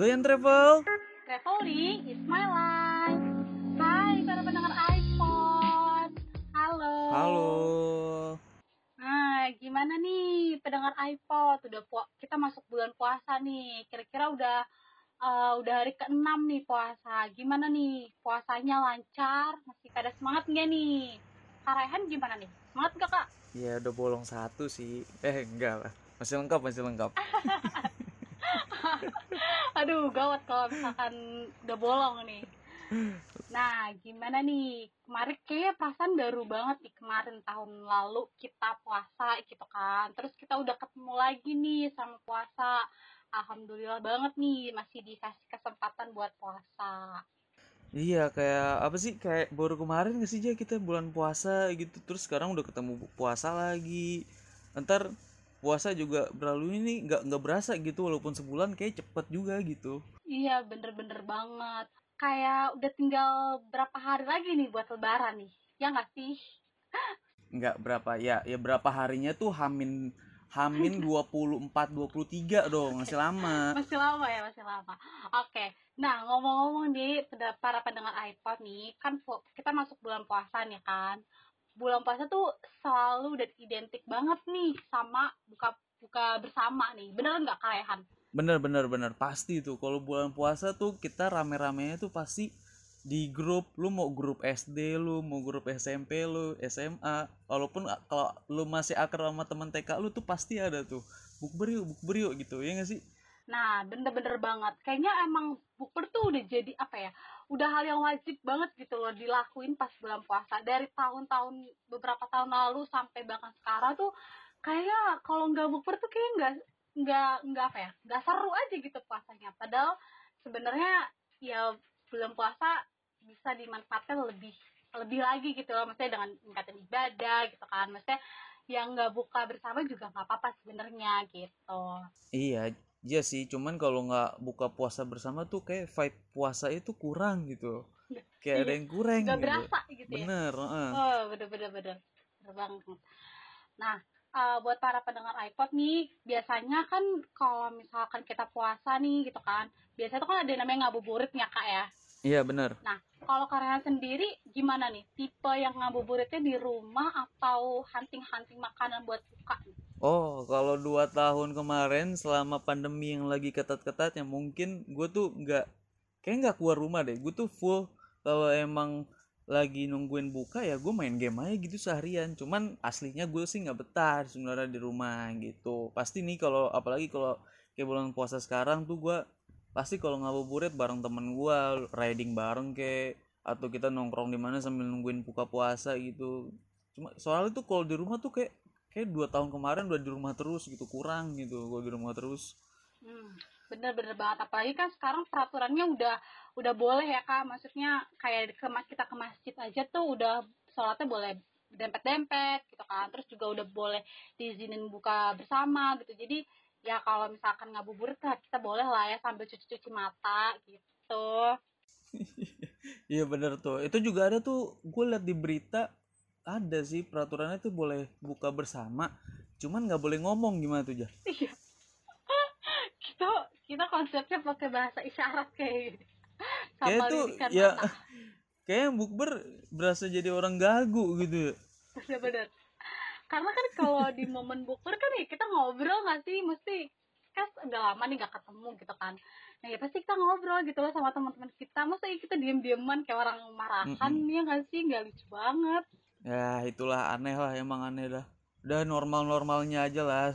Doyan Travel. Traveling is my life. Hai para pendengar iPod. Halo. Halo. Nah, gimana nih pendengar iPod? Udah kita masuk bulan puasa nih. Kira-kira udah uh, udah hari ke-6 nih puasa. Gimana nih? Puasanya lancar? Masih pada semangat nggak nih? Karehan gimana nih? Semangat gak, Kak? Ya udah bolong satu sih. Eh, enggak lah. Masih lengkap, masih lengkap. Aduh, gawat kalau misalkan udah bolong nih. Nah, gimana nih? Kemarin kayaknya perasaan baru banget nih kemarin tahun lalu kita puasa gitu kan. Terus kita udah ketemu lagi nih sama puasa. Alhamdulillah banget nih masih dikasih kesempatan buat puasa. Iya, kayak apa sih? Kayak baru kemarin gak sih, Ja, kita bulan puasa gitu. Terus sekarang udah ketemu puasa lagi. Ntar puasa juga berlalu ini nggak nggak berasa gitu walaupun sebulan kayak cepet juga gitu. Iya bener-bener banget. Kayak udah tinggal berapa hari lagi nih buat lebaran nih ya nggak sih? Nggak berapa ya ya berapa harinya tuh hamin hamin 24 23 dong masih lama. Masih lama ya masih lama. Oke nah ngomong-ngomong nih para pendengar iPod nih kan kita masuk bulan puasa nih kan bulan puasa tuh selalu dan identik banget nih sama buka buka bersama nih. Bener nggak kalian bener bener bener. Pasti tuh. Kalau bulan puasa tuh kita rame-ramenya tuh pasti di grup. Lu mau grup SD lu mau grup SMP lu SMA walaupun kalau lu masih akrab sama temen TK lu tuh pasti ada tuh. Bukber yuk bukber yuk gitu. Ya gak sih? Nah, bener-bener banget. Kayaknya emang bukber tuh udah jadi apa ya? Udah hal yang wajib banget gitu loh dilakuin pas bulan puasa. Dari tahun-tahun beberapa tahun lalu sampai bahkan sekarang tuh kayaknya kalau nggak bukber tuh kayak nggak nggak nggak apa ya? Nggak seru aja gitu puasanya. Padahal sebenarnya ya bulan puasa bisa dimanfaatkan lebih lebih lagi gitu loh. Maksudnya dengan meningkatkan ibadah gitu kan. Maksudnya yang nggak buka bersama juga nggak apa-apa sebenarnya gitu. Iya, Iya sih, cuman kalau nggak buka puasa bersama tuh kayak vibe puasa itu kurang gitu. Kayak iya. ada yang kurang. Gak gitu. berasa gitu ya. Bener. Uh. Oh, bener bener bener. Bener banget. Nah, uh, buat para pendengar iPod nih, biasanya kan kalau misalkan kita puasa nih gitu kan, biasanya tuh kan ada yang namanya ngabuburit ya kak ya. Iya bener. Nah, kalau kalian sendiri gimana nih? Tipe yang ngabuburitnya di rumah atau hunting-hunting makanan buat buka? Oh, kalau dua tahun kemarin selama pandemi yang lagi ketat-ketatnya mungkin gue tuh nggak kayak nggak keluar rumah deh. Gue tuh full kalau emang lagi nungguin buka ya gue main game aja gitu seharian. Cuman aslinya gue sih nggak betah sebenarnya di rumah gitu. Pasti nih kalau apalagi kalau kayak bulan puasa sekarang tuh gue pasti kalau ngabuburit bareng temen gue riding bareng kayak atau kita nongkrong di mana sambil nungguin buka puasa gitu. Cuma soalnya tuh kalau di rumah tuh kayak kayak dua tahun kemarin udah di rumah terus gitu kurang gitu gue di rumah terus. Hmm, bener-bener banget apalagi kan sekarang peraturannya udah udah boleh ya kak. Maksudnya kayak ke kita ke masjid aja tuh udah sholatnya boleh dempet-dempet gitu kan. Terus juga udah boleh diizinin buka bersama gitu. Jadi ya kalau misalkan ngabuburit kita boleh lah ya sambil cuci-cuci mata gitu. Iya bener tuh. Itu juga ada tuh gue liat di berita ada sih peraturannya tuh boleh buka bersama cuman nggak boleh ngomong gimana tuh jah iya. Kita kita konsepnya pakai bahasa isyarat kayak gitu kayak tuh ya kayak bukber berasa jadi orang gagu gitu ya? Benar karena kan kalau di momen bukber kan ya kita ngobrol nggak sih? Mesti kan udah lama nih gak ketemu gitu kan. Nah ya pasti kita ngobrol gitu loh sama teman-teman kita. Masa kita diem-dieman kayak orang marahan mm -mm. ya nggak sih? Nggak lucu banget ya itulah aneh lah emang aneh dah udah normal normalnya aja lah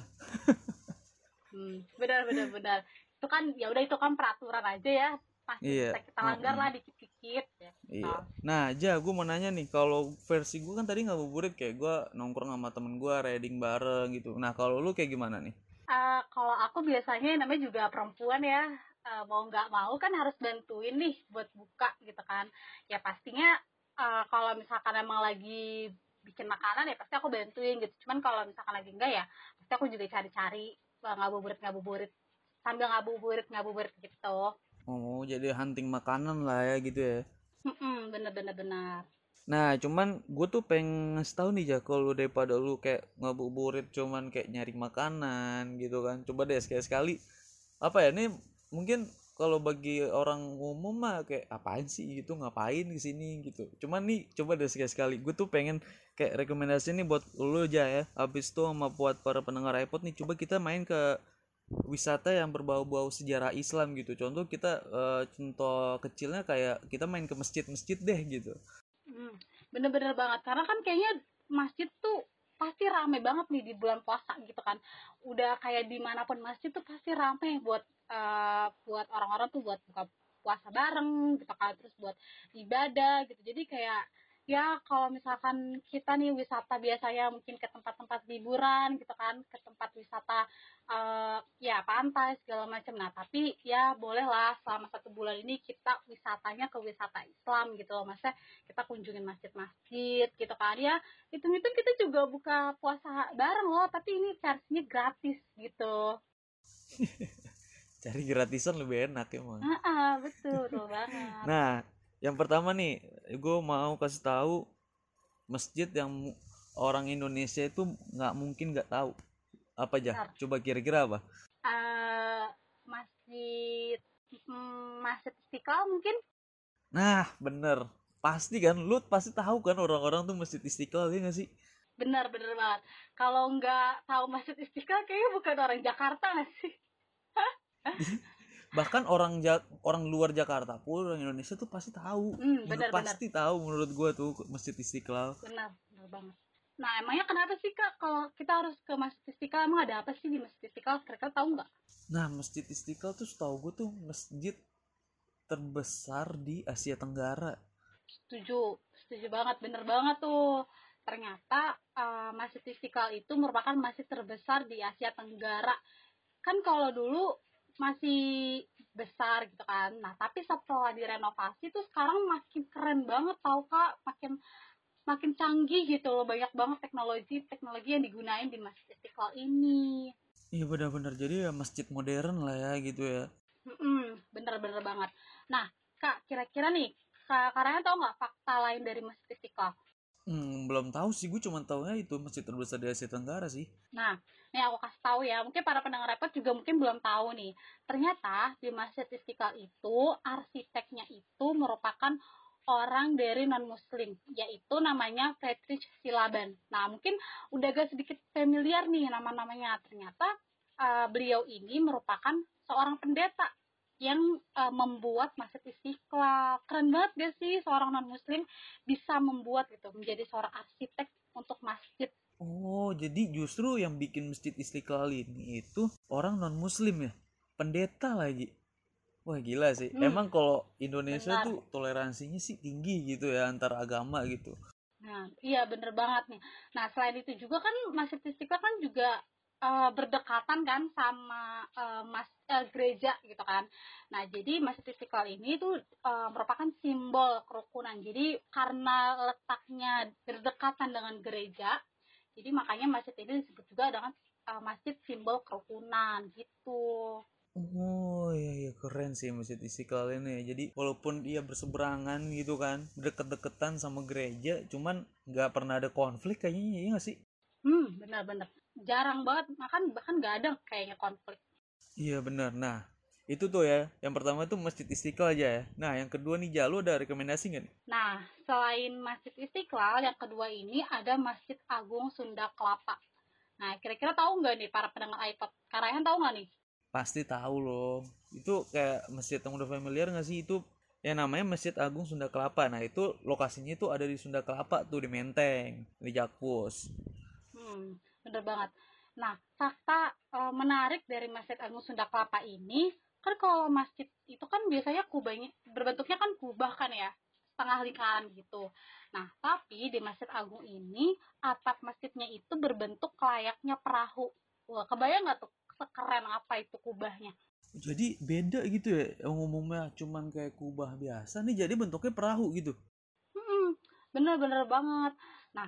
hmm, benar benar benar itu kan ya udah itu kan peraturan aja ya pasti iya. kita langgar lah dikit-dikit ya. Iya. Nah, aja gue mau nanya nih, kalau versi gue kan tadi nggak ngabuburit kayak gue nongkrong sama temen gue riding bareng gitu. Nah, kalau lu kayak gimana nih? Uh, kalau aku biasanya namanya juga perempuan ya, uh, mau nggak mau kan harus bantuin nih buat buka gitu kan. Ya pastinya uh, kalau misalkan emang lagi bikin makanan ya pasti aku bantuin gitu. Cuman kalau misalkan lagi enggak ya pasti aku juga cari-cari uh, ngabuburit ngabuburit. Sambil ngabuburit ngabuburit gitu. Oh jadi hunting makanan lah ya gitu ya? Mm bener bener bener. Nah cuman gue tuh pengen ngasih tau nih ya kalau daripada lu kayak ngabuburit cuman kayak nyari makanan gitu kan. Coba deh sekali sekali apa ya ini mungkin kalau bagi orang umum mah kayak apaan sih gitu ngapain di sini? gitu. Cuman nih coba deh sekali sekali gue tuh pengen kayak rekomendasi nih buat lu aja ya. Habis itu sama buat para pendengar iPod nih coba kita main ke wisata yang berbau-bau sejarah Islam gitu. Contoh kita uh, contoh kecilnya kayak kita main ke masjid-masjid deh gitu. Hmm, bener-bener banget. Karena kan kayaknya masjid tuh pasti rame banget nih di bulan puasa gitu kan. Udah kayak di mana pun masjid tuh pasti rame buat uh, buat orang-orang tuh buat buka puasa bareng gitu kan terus buat ibadah gitu. Jadi kayak ya kalau misalkan kita nih wisata biasanya mungkin ke tempat-tempat liburan gitu kan ke tempat wisata uh, ya pantai segala macam. Nah tapi ya bolehlah selama satu bulan ini kita wisatanya ke wisata Islam gitu loh. Maksudnya kita kunjungin masjid-masjid gitu kan. Ya itu itu kita juga buka puasa bareng loh tapi ini versinya gratis gitu cari gratisan lebih enak emang. Ah, ah betul betul banget. Nah yang pertama nih gue mau kasih tahu masjid yang orang Indonesia itu nggak mungkin nggak tahu. Apa aja Bentar. coba kira-kira apa? Uh, masjid mm, masjid istiqlal mungkin? Nah bener. Pasti kan lu pasti tahu kan orang-orang tuh masjid istiqlal ya gak sih? Bener bener banget. Kalau nggak tahu masjid istiqlal kayaknya bukan orang Jakarta gak sih bahkan orang ja orang luar Jakarta pun orang Indonesia tuh pasti tahu. Hmm, benar, pasti benar. tahu menurut gua tuh masjid Istiqlal. Benar benar banget. Nah emangnya kenapa sih kak? Kalau kita harus ke masjid Istiqlal emang ada apa sih di masjid Istiqlal? Kira-kira tahu nggak? Nah masjid Istiqlal tuh setahu gue tuh masjid terbesar di Asia Tenggara. Setuju setuju banget bener banget tuh. Ternyata uh, masjid Istiqlal itu merupakan masjid terbesar di Asia Tenggara. Kan kalau dulu masih besar gitu kan. Nah tapi setelah direnovasi tuh sekarang makin keren banget tau kak. Makin makin canggih gitu loh. Banyak banget teknologi teknologi yang digunain di masjid istiqlal ini. Iya benar-benar. Jadi ya masjid modern lah ya gitu ya. Bener-bener banget. Nah kak kira-kira nih kak karena tau nggak fakta lain dari masjid istiqlal? Hmm, belum tahu sih, gue cuma tahunya itu masjid terbesar di Asia Tenggara sih. Nah, ini aku kasih tahu ya, mungkin para pendengar repot juga mungkin belum tahu nih. Ternyata di Masjid Istiqlal itu arsiteknya itu merupakan orang dari non muslim yaitu namanya Friedrich Silaban. Nah mungkin udah agak sedikit familiar nih nama-namanya. Ternyata uh, beliau ini merupakan seorang pendeta yang uh, membuat masjid istiqlal keren banget gak sih seorang non muslim bisa membuat gitu menjadi seorang arsitek untuk masjid oh jadi justru yang bikin masjid istiqlal ini itu orang non muslim ya pendeta lagi wah gila sih hmm. emang kalau Indonesia Benar. tuh toleransinya sih tinggi gitu ya antar agama gitu Nah, iya bener banget nih. Nah, selain itu juga kan Masjid Istiqlal kan juga uh, berdekatan kan sama uh, mas uh, gereja gitu kan. Nah jadi masjid istiqlal ini tuh uh, merupakan simbol kerukunan. Jadi karena letaknya berdekatan dengan gereja, jadi makanya masjid ini disebut juga dengan uh, masjid simbol kerukunan gitu. Oh iya iya keren sih masjid istiqlal ini. Jadi walaupun dia berseberangan gitu kan, deket-deketan sama gereja, cuman nggak pernah ada konflik kayaknya ya nggak sih? Hmm benar-benar jarang banget makan bahkan nggak ada kayaknya konflik iya benar nah itu tuh ya yang pertama tuh masjid istiqlal aja ya. Nah yang kedua nih Jalu ada rekomendasi nggak nih? Nah selain masjid istiqlal yang kedua ini ada masjid agung Sunda Kelapa. Nah kira-kira tahu nggak nih para pendengar iPod? Karayan tahu nggak nih? Pasti tahu loh. Itu kayak masjid yang udah familiar nggak sih? Itu yang namanya Masjid Agung Sunda Kelapa. Nah itu lokasinya itu ada di Sunda Kelapa tuh di Menteng, di Jakpus. Hmm, bener banget. Nah fakta e, menarik dari Masjid Agung Sunda Kelapa ini kan kalau masjid itu kan biasanya kubahnya berbentuknya kan kubah kan ya setengah lingkaran gitu. Nah tapi di Masjid Agung ini atap masjidnya itu berbentuk layaknya perahu. Wah kebayang nggak tuh sekeren apa itu kubahnya? Jadi beda gitu ya yang umumnya cuman kayak kubah biasa nih jadi bentuknya perahu gitu? Hmm, bener-bener banget. Nah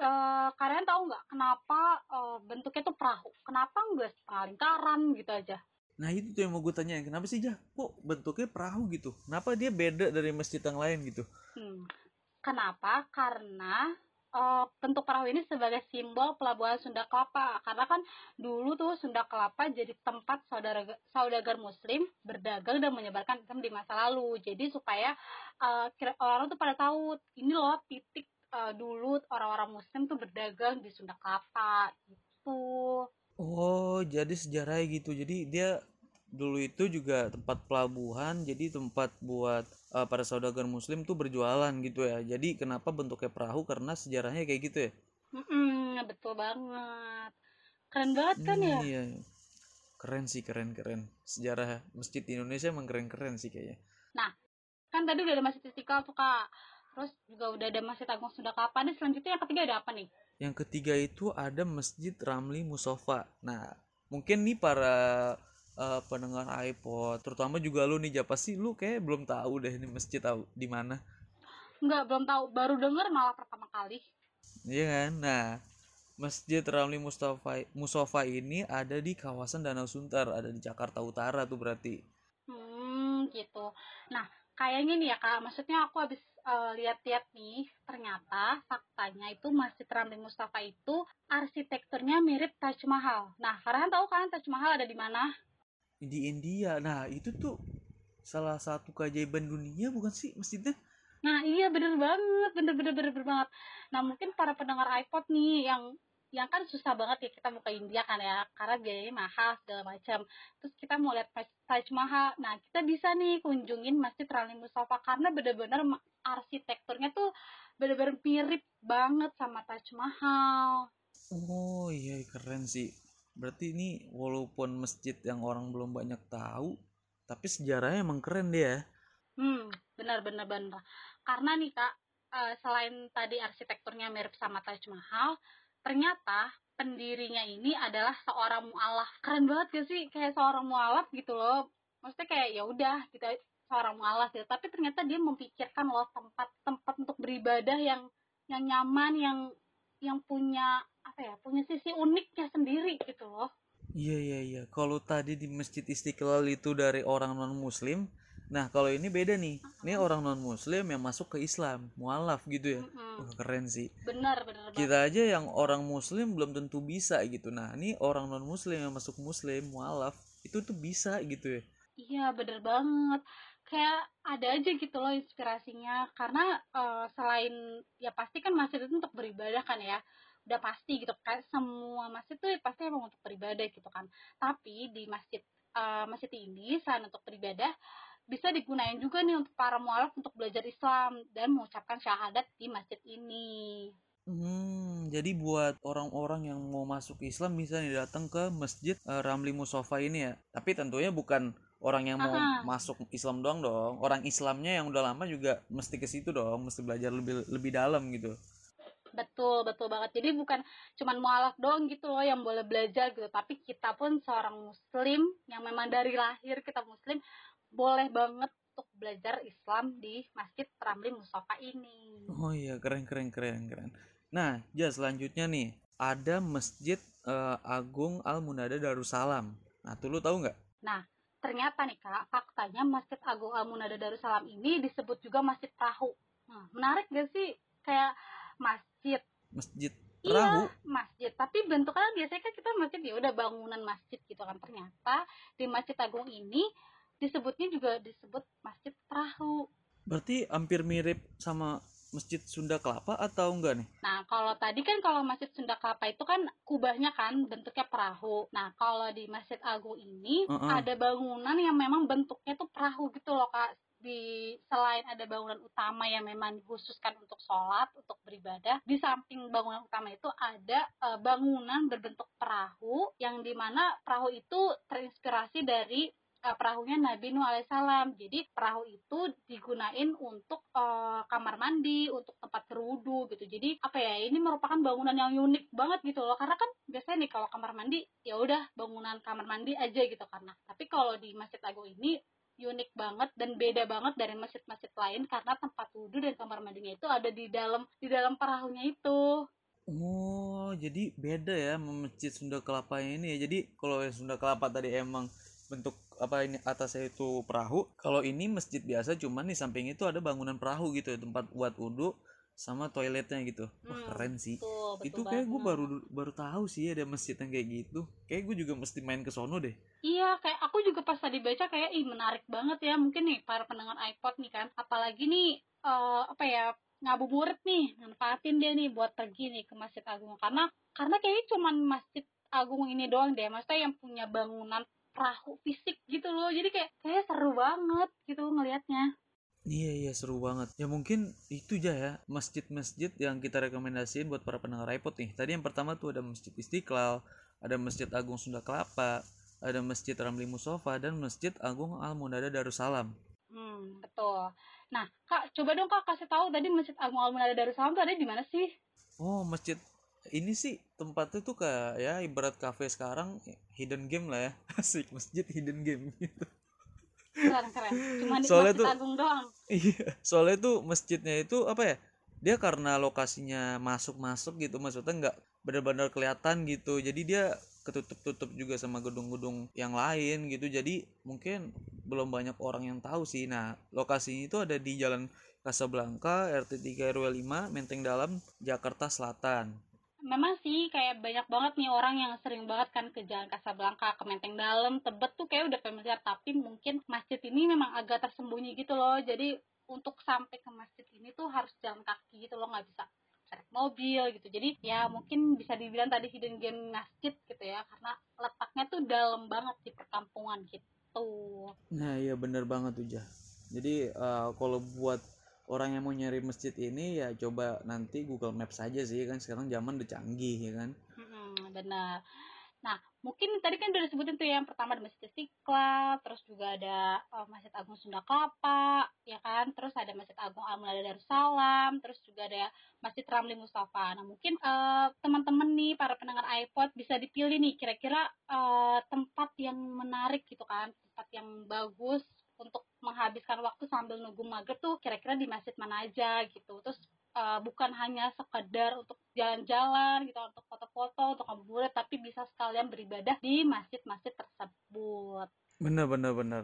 uh, kalian tahu nggak kenapa uh, bentuknya tuh perahu? Kenapa nggak setengah lingkaran gitu aja? Nah itu tuh yang mau gue tanya, kenapa sih Jah? Kok bentuknya perahu gitu? Kenapa dia beda dari masjid yang lain gitu? Hmm. Kenapa? Karena uh, bentuk perahu ini sebagai simbol pelabuhan Sunda Kelapa karena kan dulu tuh Sunda Kelapa jadi tempat saudara saudagar muslim berdagang dan menyebarkan Islam di masa lalu jadi supaya uh, orang tuh pada tahu ini loh titik uh, dulu orang-orang muslim tuh berdagang di Sunda Kelapa gitu oh jadi sejarahnya gitu. Jadi dia dulu itu juga tempat pelabuhan jadi tempat buat uh, para saudagar muslim tuh berjualan gitu ya. Jadi kenapa bentuknya perahu? Karena sejarahnya kayak gitu ya? Mm betul banget. Keren banget kan ya? hmm, ya iya. Keren sih keren keren. Sejarah masjid di Indonesia emang keren keren sih kayaknya. Nah kan tadi udah ada masjid istiqlal tuh kak terus juga udah ada masjid agung Sunda Kelapa nih selanjutnya yang ketiga ada apa nih yang ketiga itu ada masjid Ramli Musofa nah mungkin nih para uh, pendengar iPod terutama juga lu nih Japa sih lu kayak belum tahu deh ini masjid tahu di mana Enggak, belum tahu. Baru denger malah pertama kali. Iya kan? Nah, Masjid Ramli Mustafa Musofa ini ada di kawasan Danau Sunter, ada di Jakarta Utara tuh berarti. Hmm, gitu. Nah, kayaknya nih ya Kak, maksudnya aku habis uh, lihat-lihat nih, ternyata faktanya itu Masjid Ramli Mustafa itu arsitekturnya mirip Taj Mahal. Nah, Farhan tahu kan Taj Mahal ada di mana? di India nah itu tuh salah satu keajaiban dunia bukan sih masjidnya nah iya bener banget bener bener bener, bener banget nah mungkin para pendengar iPod nih yang yang kan susah banget ya kita mau ke India kan ya karena biayanya mahal segala macam. Terus kita mau lihat Taj Mahal. Nah kita bisa nih kunjungin Masjid Rani Mustafa karena bener-bener arsitekturnya tuh bener-bener mirip banget sama Taj Mahal. Oh iya keren sih. Berarti ini walaupun masjid yang orang belum banyak tahu tapi sejarahnya emang keren dia. Hmm benar benar benar karena nih kak uh, selain tadi arsitekturnya mirip sama Taj Mahal ternyata pendirinya ini adalah seorang mualaf. Keren banget gak sih? Kayak seorang mualaf gitu loh. Maksudnya kayak ya udah kita seorang mualaf gitu. Tapi ternyata dia memikirkan loh tempat tempat untuk beribadah yang yang nyaman yang yang punya apa ya punya sisi uniknya sendiri gitu loh. Iya iya iya. Kalau tadi di masjid istiqlal itu dari orang non muslim nah kalau ini beda nih. Ini orang non muslim yang masuk ke Islam mualaf gitu ya. Uh-huh. Wah, keren sih. Benar benar kita aja yang orang muslim belum tentu bisa gitu. Nah ini orang non muslim yang masuk muslim mualaf itu tuh bisa gitu ya. Iya bener banget. Kayak ada aja gitu loh inspirasinya. Karena uh, selain ya pasti kan masjid itu untuk beribadah kan ya. Udah pasti gitu kan. Semua masjid tuh pasti emang untuk beribadah gitu kan. Tapi di masjid uh, masjid ini selain untuk beribadah bisa digunakan juga nih untuk para mualaf untuk belajar Islam dan mengucapkan syahadat di masjid ini. Hmm, jadi buat orang-orang yang mau masuk Islam bisa nih datang ke Masjid uh, Ramli Musofa ini ya. Tapi tentunya bukan orang yang mau Aha. masuk Islam doang dong. Orang Islamnya yang udah lama juga mesti ke situ dong, mesti belajar lebih lebih dalam gitu betul betul banget jadi bukan cuman mualaf doang gitu loh yang boleh belajar gitu tapi kita pun seorang muslim yang memang dari lahir kita muslim boleh banget untuk belajar Islam di Masjid Ramli Mustafa ini. Oh iya keren keren keren keren. Nah ya selanjutnya nih ada Masjid uh, Agung Al Munada Darussalam. Nah tuh lu tahu nggak? Nah ternyata nih kak faktanya Masjid Agung Al Munada Darussalam ini disebut juga Masjid Perahu. Nah menarik gak sih? Kayak masjid. Masjid perahu? iya, masjid. Tapi bentuknya biasanya kan kita masjid ya udah bangunan masjid gitu kan. Ternyata di masjid agung ini disebutnya juga disebut masjid perahu berarti hampir mirip sama masjid Sunda Kelapa atau enggak nih? Nah kalau tadi kan kalau masjid Sunda Kelapa itu kan kubahnya kan bentuknya perahu. Nah kalau di masjid Agung ini uh -uh. ada bangunan yang memang bentuknya tuh perahu gitu loh kak di selain ada bangunan utama yang memang dikhususkan untuk sholat untuk beribadah di samping bangunan utama itu ada uh, bangunan berbentuk perahu yang di mana perahu itu terinspirasi dari perahunya Nabi Nuh alaihissalam. Jadi perahu itu digunain untuk uh, kamar mandi, untuk tempat berwudu gitu. Jadi apa ya? Ini merupakan bangunan yang unik banget gitu loh. Karena kan biasanya nih kalau kamar mandi ya udah bangunan kamar mandi aja gitu karena. Tapi kalau di Masjid Agung ini unik banget dan beda banget dari masjid-masjid lain karena tempat wudhu dan kamar mandinya itu ada di dalam di dalam perahunya itu. Oh, jadi beda ya masjid Sunda Kelapa ini ya. Jadi kalau Sunda Kelapa tadi emang bentuk apa ini atasnya itu perahu, kalau ini masjid biasa cuman di samping itu ada bangunan perahu gitu ya, tempat buat wudhu sama toiletnya gitu. Wah Hmm, keren sih. Betul, betul itu kayak gue baru baru tahu sih ada masjid yang kayak gitu. Kayak gue juga mesti main ke sono deh. Iya, kayak aku juga pas tadi baca kayak ih menarik banget ya. Mungkin nih para pendengar iPod nih kan, apalagi nih eh, apa ya ngabuburit nih, manfaatin dia nih buat pergi nih ke Masjid Agung. Karena karena kayaknya cuman Masjid Agung ini doang deh, maksudnya yang punya bangunan perahu fisik gitu loh. Jadi kayak kayak seru banget gitu ngelihatnya. Iya iya seru banget. Ya mungkin itu aja ya masjid-masjid yang kita rekomendasiin buat para pendengar iPod nih. Tadi yang pertama tuh ada Masjid Istiqlal, ada Masjid Agung Sunda Kelapa, ada Masjid Ramli Musofa dan Masjid Agung Al Munada Darussalam. Hmm, betul. Nah, Kak, coba dong Kak kasih tahu tadi Masjid Agung Al Munada Darussalam tuh ada di mana sih? Oh masjid ini sih tempatnya tuh kayak ya ibarat cafe sekarang hidden game lah ya asik masjid hidden game gitu Keren keren. Cuma di Soalnya tuh- Agung doang. Iya, soalnya tuh masjidnya itu apa ya? Dia karena lokasinya masuk-masuk gitu, maksudnya nggak benar-benar kelihatan gitu. Jadi dia ketutup-tutup juga sama gedung-gedung yang lain gitu. Jadi mungkin belum banyak orang yang tahu sih. Nah, lokasinya itu ada di Jalan Kasablanka, RT 3 RW 5, Menteng Dalam, Jakarta Selatan. Memang sih kayak banyak banget nih orang yang sering banget kan ke Jalan Kasablanka, ke Menteng Dalam, Tebet tuh kayak udah familiar tapi mungkin masjid ini memang agak tersembunyi gitu loh. Jadi untuk sampai ke masjid ini tuh harus jalan kaki gitu loh, nggak bisa naik mobil gitu. Jadi ya mungkin bisa dibilang tadi hidden game masjid gitu ya karena letaknya tuh dalam banget di perkampungan gitu. Nah, iya bener banget tuh, Jah. Jadi eh, kalau buat orang yang mau nyari masjid ini ya coba nanti Google Maps saja sih kan sekarang zaman udah canggih ya kan. Mm-mm, benar. Nah, mungkin tadi kan udah disebutin tuh ya, yang pertama ada Masjid Istiqlal, terus juga ada eh, Masjid Agung Sunda Kelapa, ya kan? Terus ada Masjid Agung Al Munada Darussalam, terus juga ada Masjid Ramli Mustafa. Nah, mungkin eh, teman-teman nih para pendengar iPod bisa dipilih nih kira-kira eh, tempat yang menarik gitu kan, tempat yang bagus untuk menghabiskan waktu sambil nunggu maghrib tuh kira-kira di masjid mana aja gitu. Terus uh, bukan hanya sekedar untuk jalan-jalan gitu untuk foto-foto untuk ngabuburit tapi bisa sekalian beribadah di masjid-masjid tersebut Bener bener bener.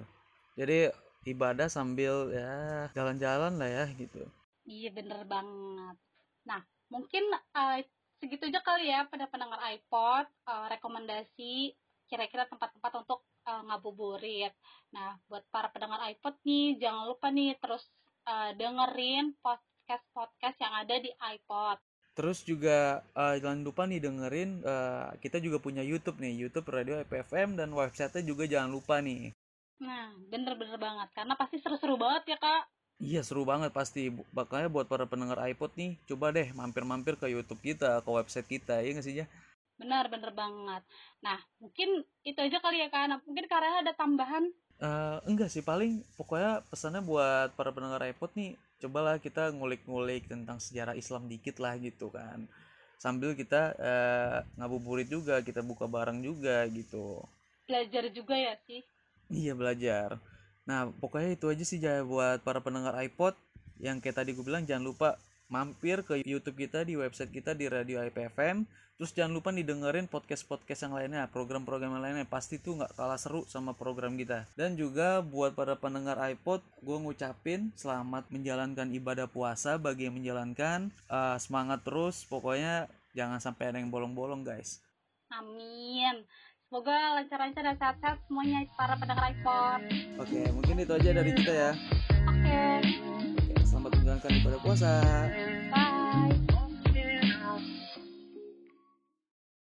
Jadi ibadah sambil ya jalan-jalan lah ya gitu. iya bener banget nah mungkin uh, segitu aja kali ya pada pendengar iPod uh, rekomendasi kira-kira tempat-tempat untuk uh, ngabuburit nah buat para pendengar iPod nih jangan lupa nih terus uh, dengerin podcast-podcast yang ada di iPod Terus juga eh, jangan lupa nih dengerin eh, kita juga punya YouTube nih, YouTube Radio IPFM dan websitenya juga jangan lupa nih. Nah, bener-bener banget. Karena pasti seru-seru banget ya, Kak. Iya seru banget pasti. Makanya buat para pendengar iPod nih, coba deh mampir-mampir ke YouTube kita, ke website kita, ya nggak sih ya? Bener-bener banget. Nah, mungkin itu aja kali ya, Kak. Nah, mungkin karena ada tambahan. Eh, enggak sih, paling pokoknya pesannya buat para pendengar iPod nih, cobalah kita ngulik-ngulik tentang sejarah Islam dikit lah gitu kan. Sambil kita eh, ngabuburit juga, kita buka bareng juga gitu. Belajar juga ya sih. Iya belajar. Nah pokoknya itu aja sih Jaya buat para pendengar iPod yang kayak tadi gue bilang jangan lupa mampir ke YouTube kita di website kita di Radio IPFM. Terus jangan lupa nih dengerin podcast-podcast yang lainnya, program-program yang lainnya pasti tuh nggak kalah seru sama program kita. Dan juga buat para pendengar iPod, gue ngucapin selamat menjalankan ibadah puasa bagi yang menjalankan. Eh, semangat terus, pokoknya jangan sampai ada yang bolong-bolong guys. Amin. Semoga lancar-lancar dan sehat-sehat semuanya para pendengar iPod. Oke, mungkin itu aja dari kita ya. Oke. Selamat menjalankan ibadah puasa. Bye.